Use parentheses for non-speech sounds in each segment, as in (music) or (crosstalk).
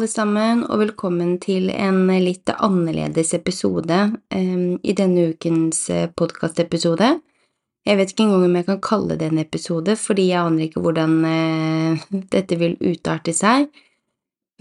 Alle sammen, og velkommen til en litt annerledes episode um, i denne ukens eh, podkastepisode. Jeg vet ikke engang om jeg kan kalle det en episode, fordi jeg aner ikke hvordan uh, (laughs) dette vil utarte seg.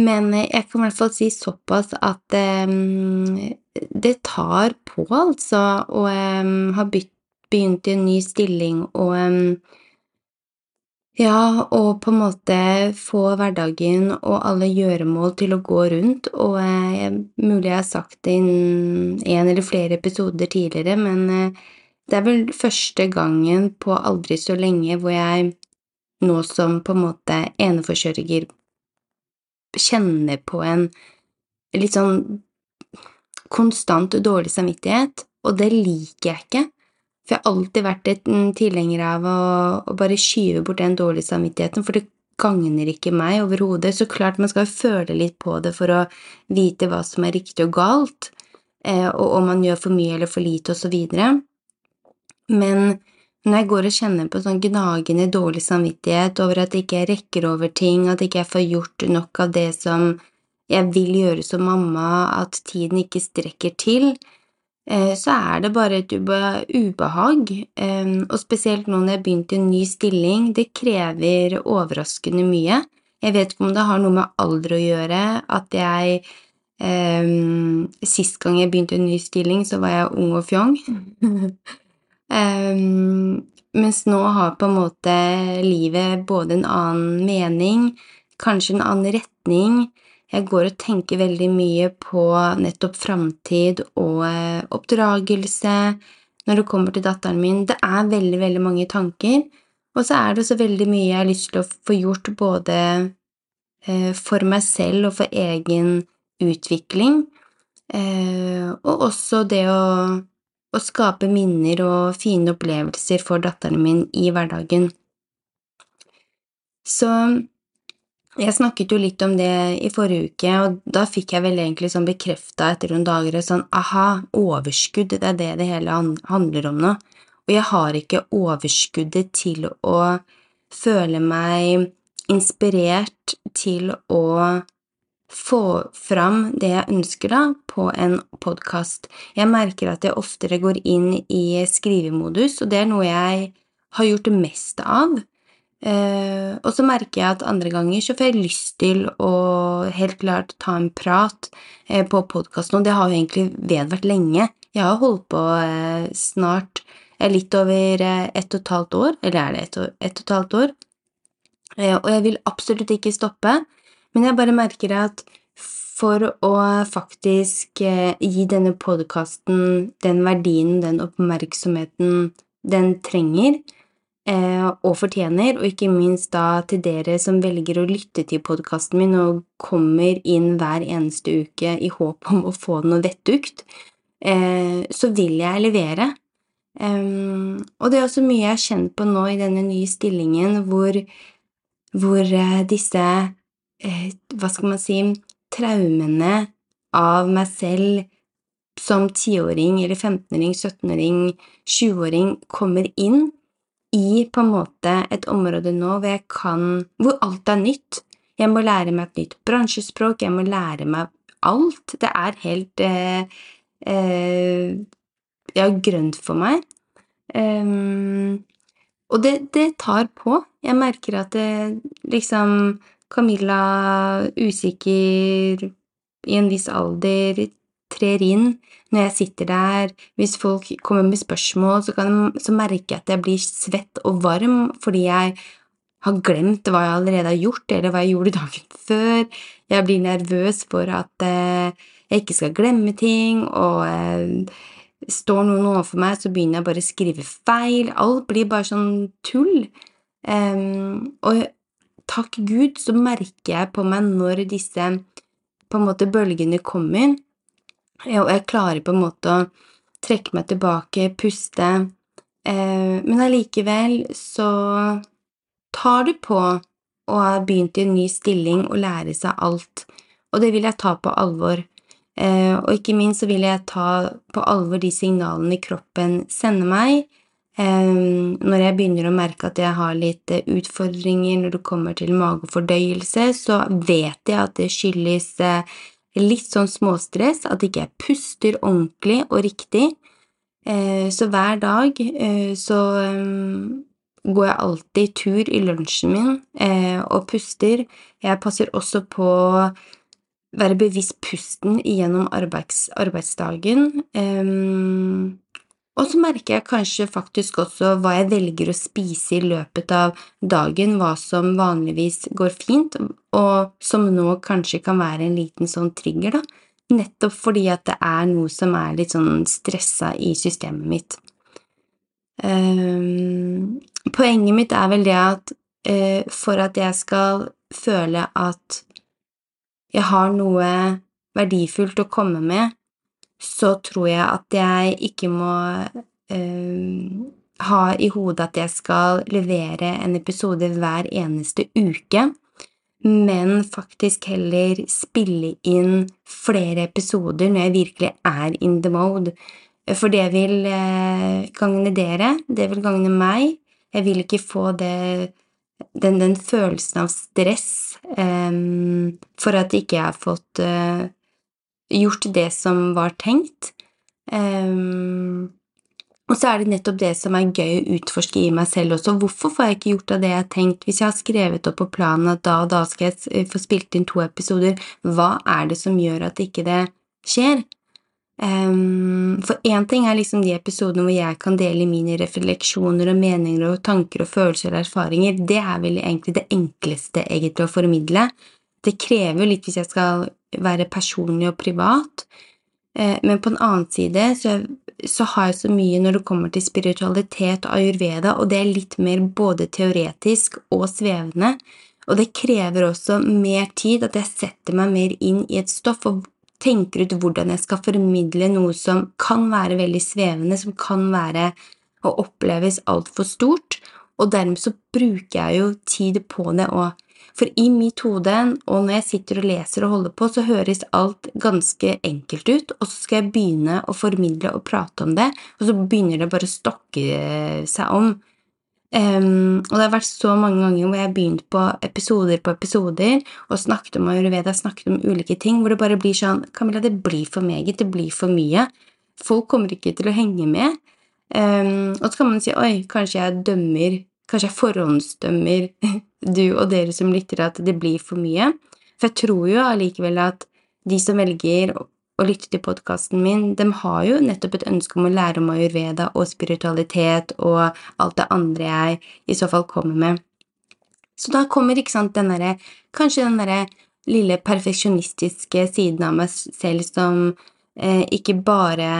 Men jeg kan i hvert fall si såpass at um, det tar på, altså, å um, ha begynt i en ny stilling og ja, og på en måte få hverdagen og alle gjøremål til å gå rundt, og eh, mulig jeg har sagt det i en eller flere episoder tidligere, men eh, det er vel første gangen på aldri så lenge hvor jeg nå som på en måte eneforsørger kjenner på en litt sånn konstant dårlig samvittighet, og det liker jeg ikke. For jeg har alltid vært en tilhenger av å, å, bare skyve bort den dårlige samvittigheten, for det gagner ikke meg overhodet. Så klart man skal føle litt på det for å vite hva som er riktig og galt, eh, og om man gjør for mye eller for lite, og så videre. Men når jeg går og kjenner på sånn gnagende dårlig samvittighet over at jeg ikke rekker over ting, at jeg ikke får gjort nok av det som jeg vil gjøre som mamma, at tiden ikke strekker til, så er det bare et ubehag, og spesielt nå når jeg har begynt i en ny stilling, det krever overraskende mye. Jeg vet ikke om det har noe med alder å gjøre, at jeg um, Sist gang jeg begynte en ny stilling, så var jeg ung og fjong. um, (laughs) mens nå har på en måte livet både en annen mening, kanskje en annen retning, jeg går og tenker veldig mye på nettopp framtid og eh, oppdragelse når det kommer til datteren min. Det er veldig, veldig mange tanker, og så er det også veldig mye jeg har lyst til å få gjort både eh, for meg selv og for egen utvikling, eh, og også det å, å skape minner og fine opplevelser for datteren min i hverdagen. Så jeg snakket jo litt om det i forrige uke, og da fikk jeg vel egentlig sånn bekrefta etter noen dager sånn aha, overskudd, det er det det hele handler om nå, og jeg har ikke overskuddet til å føle meg inspirert til å få fram det jeg ønsker da, på en podkast. Jeg merker at jeg oftere går inn i skrivemodus, og det er noe jeg har gjort det meste av. Uh, og så merker jeg at andre ganger så får jeg lyst til å helt klart ta en prat eh, på podkasten, og det har jo egentlig vedvært lenge. Jeg har holdt på eh, snart litt over ett og et halvt år, eller er det ett og, et og et halvt år? og jeg vil absolutt ikke stoppe, men jeg bare merker at for å faktisk gi denne podkasten den verdien, den oppmerksomheten den trenger, Eh, og fortjener, og ikke minst da til dere som velger å lytte til podkasten min og kommer inn hver eneste uke i håp om å få noe vettugt, eh, så vil jeg levere. og det er også mye jeg har kjent på nå i denne nye stillingen, hvor, hvor eh, disse Hva skal man si Traumene av meg selv som tiåring eller 15-åring, 17-åring, 20-åring kommer inn i på en måte et område nå hvor jeg kan Hvor alt er nytt. Jeg må lære meg et nytt bransjespråk, jeg må lære meg alt. Det er helt eh, eh, ja, grønt for meg. Um, og det, det, tar på. Jeg merker at det liksom Camilla, usikker i en viss alder, trer inn når jeg sitter der, hvis folk kommer med spørsmål, så, kan, så merker jeg at jeg blir svett og varm fordi jeg har glemt hva jeg allerede har gjort, eller hva jeg gjorde dagen før. Jeg blir nervøs for at eh, jeg ikke skal glemme ting, og eh, står noen overfor meg, så begynner jeg bare å skrive feil. Alt blir bare sånn tull. Um, og takk Gud så merker jeg på meg når disse på en måte bølgene kommer, og jeg klarer på en måte å trekke meg tilbake, puste, eh, men allikevel så tar du på å ha begynt i en ny stilling og lære seg alt, og det vil jeg ta på alvor. Eh, og ikke minst så vil jeg ta på alvor de signalene kroppen sender meg, Um, når jeg begynner å merke at jeg har litt utfordringer når det kommer til magefordøyelse, så vet jeg at det skyldes litt sånn småstress, at ikke jeg puster ordentlig og riktig. Uh, så hver dag så um, går jeg alltid tur i lunsjen min og puster. Jeg passer også på å være bevisst pusten gjennom arbeids, arbeidsdagen. Og så merker jeg kanskje faktisk også hva jeg velger å spise i løpet av dagen, hva som vanligvis går fint, og som nå kanskje kan være en liten sånn trigger, da, nettopp fordi at det er noe som er litt sånn stressa i systemet mitt. Um, poenget mitt er vel det at uh, for at jeg skal føle at jeg har noe verdifullt å komme med, så tror jeg at jeg ikke må øh, ha i hodet at jeg skal levere en episode hver eneste uke, men faktisk heller spille inn flere episoder når jeg virkelig er in the mode. For det vil øh, gagne dere, det vil gagne meg. Jeg vil ikke få det, den, den følelsen av stress um, for at jeg ikke har fått uh, gjort det som var tenkt. Um, og så er det nettopp det som er gøy å utforske i meg selv også. Hvorfor får jeg ikke gjort av det jeg har tenkt? Hvis jeg har skrevet opp på planen at da og da skal jeg få spilt inn to episoder, hva er det som gjør at ikke det skjer? Um, for én ting er liksom de episodene hvor jeg kan dele mine refleksjoner og meninger og tanker og følelser og erfaringer. Det er vel egentlig det enkleste egentlig å formidle. Det krever litt hvis jeg skal være personlig og privat. Eh, men på en annen side så, så, har jeg så mye når det kommer til spiritualitet og ayurveda, og det er litt mer både teoretisk og svevende. Og det krever også mer tid, at jeg setter meg mer inn i et stoff og tenker ut hvordan jeg skal formidle noe som kan være veldig svevende, som kan være og oppleves altfor stort, og dermed så bruker jeg jo tid på det og for i mitt hode, og når jeg sitter og leser og holder på, så høres alt ganske enkelt ut, og så skal jeg begynne å formidle og prate om det, og så begynner det bare å stokke seg om. Um, og det har vært så mange ganger hvor jeg har begynt på episoder på episoder og snakket om ayurveda, snakket om ulike ting, hvor det bare blir sånn Camilla, det blir for meget, det blir for mye. Folk kommer ikke til å henge med. Um, og så kan man si oi, kanskje jeg dømmer Kanskje jeg forhåndsdømmer (laughs) du og dere som lytter, at det blir for mye. For jeg tror jo allikevel at de som velger å lytte til podkasten min, de har jo nettopp et ønske om å lære om ayurveda og spiritualitet og alt det andre jeg i så fall kommer med. Så da kommer ikke sant den der, Kanskje den derre lille perfeksjonistiske siden av meg selv som eh, ikke bare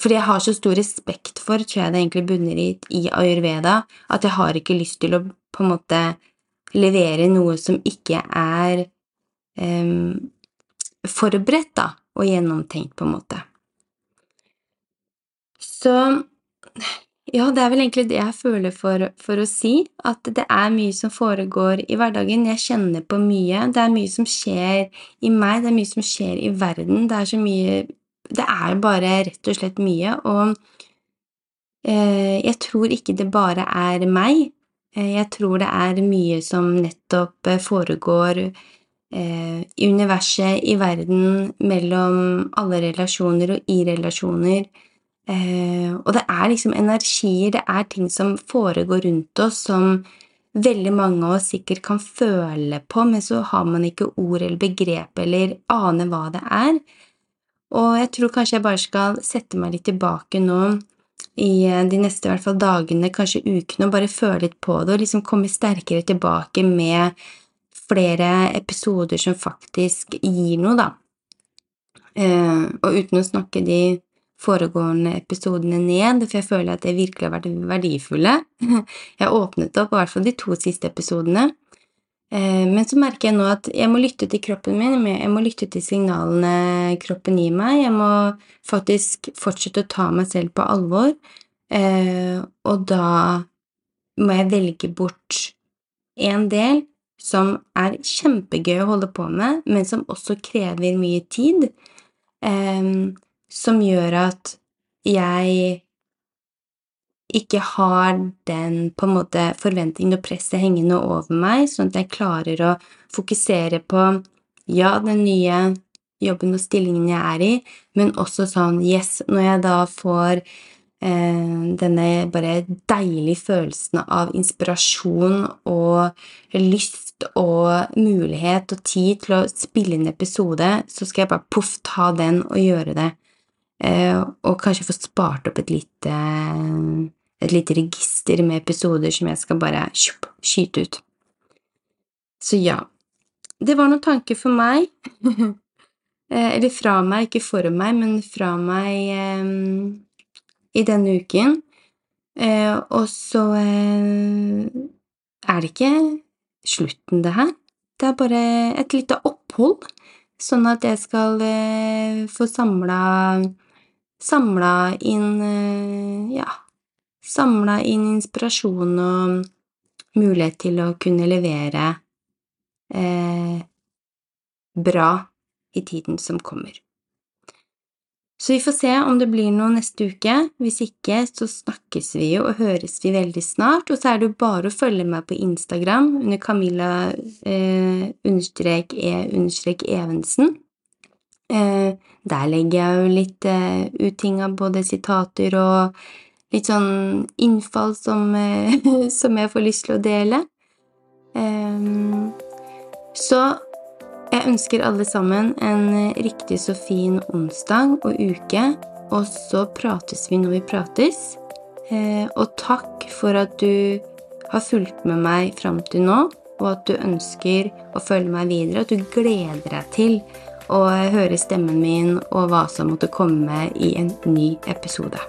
fordi jeg har så stor respekt for, tror jeg det egentlig bunner i, i ayurveda, at jeg har ikke lyst til å på en måte levere noe som ikke er um, forberedt, da, og gjennomtenkt, på en måte. Så ja, det er vel egentlig det jeg føler for, for, å si, at det er mye som foregår i hverdagen. Jeg kjenner på mye. Det er mye som skjer i meg, det er mye som skjer i verden. Det er så mye det er bare rett og slett mye, og eh, jeg tror ikke det bare er meg. Eh, jeg tror det er mye som nettopp eh, foregår i universet, i verden, mellom alle relasjoner og i relasjoner. Og det er liksom energier, det er ting som foregår rundt oss som veldig mange av oss sikkert kan føle på, men så har man ikke ord eller begrep eller aner hva det er. Og jeg tror kanskje jeg bare skal sette meg litt tilbake nå i eh, de neste hvert fall dagene, kanskje ukene, og bare føle litt på det og liksom komme sterkere tilbake med flere episoder som faktisk gir noe, da. Eh, og uten å snakke de foregående episodene ned, for jeg føler at det virkelig har vært verdifulle. (laughs) Jeg har åpnet opp i hvert fall de to siste episodene, men så merker jeg nå at jeg må lytte til kroppen min, jeg må lytte til signalene kroppen gir meg. Jeg må faktisk fortsette å ta meg selv på alvor, eh, og da må jeg velge bort en del som er kjempegøy å holde på med, men som også krever mye tid, eh, som gjør at jeg ikke har den på en måte forventningen og presset hengende over meg, sånn at jeg klarer å fokusere på ja, den nye jobben og stillingen jeg er i, men også sånn yes, når jeg da får eh, denne bare deilige følelsen av inspirasjon og lyst og mulighet og tid til å spille inn episode, så skal jeg bare poff ta den og gjøre det. Eh, og kanskje få spart opp et lite, et lite register med episoder som jeg skal bare skyte ut. Så ja, det var noen tanker for meg. (laughs) Eh, eller fra meg, ikke for meg, men fra meg eh, i denne uken. Eh, og så eh, er det ikke slutten, det her. Det er bare et lite opphold, sånn at jeg skal eh, få samla Samla inn eh, Ja, samla inn inspirasjon og mulighet til å kunne levere bra i tiden som kommer. Så vi får se om det blir noe neste uke. Hvis ikke, så snakkes vi jo og høres vi veldig snart. Og så er det jo bare å følge meg på Instagram under Camilla eh, E. Eh, der legger jeg jo litt eh, ut ting av både sitater og litt sånn innfall som, eh, (laughs) som jeg får lyst til å dele. Eh, så jeg ønsker alle sammen en riktig så fin onsdag og uke, og så prates vi når vi prates. Eh, og takk for at du har fulgt med meg fram til nå, og at du ønsker å følge meg videre, at du gleder deg til å høre stemmen min og hva som måtte komme i en ny episode.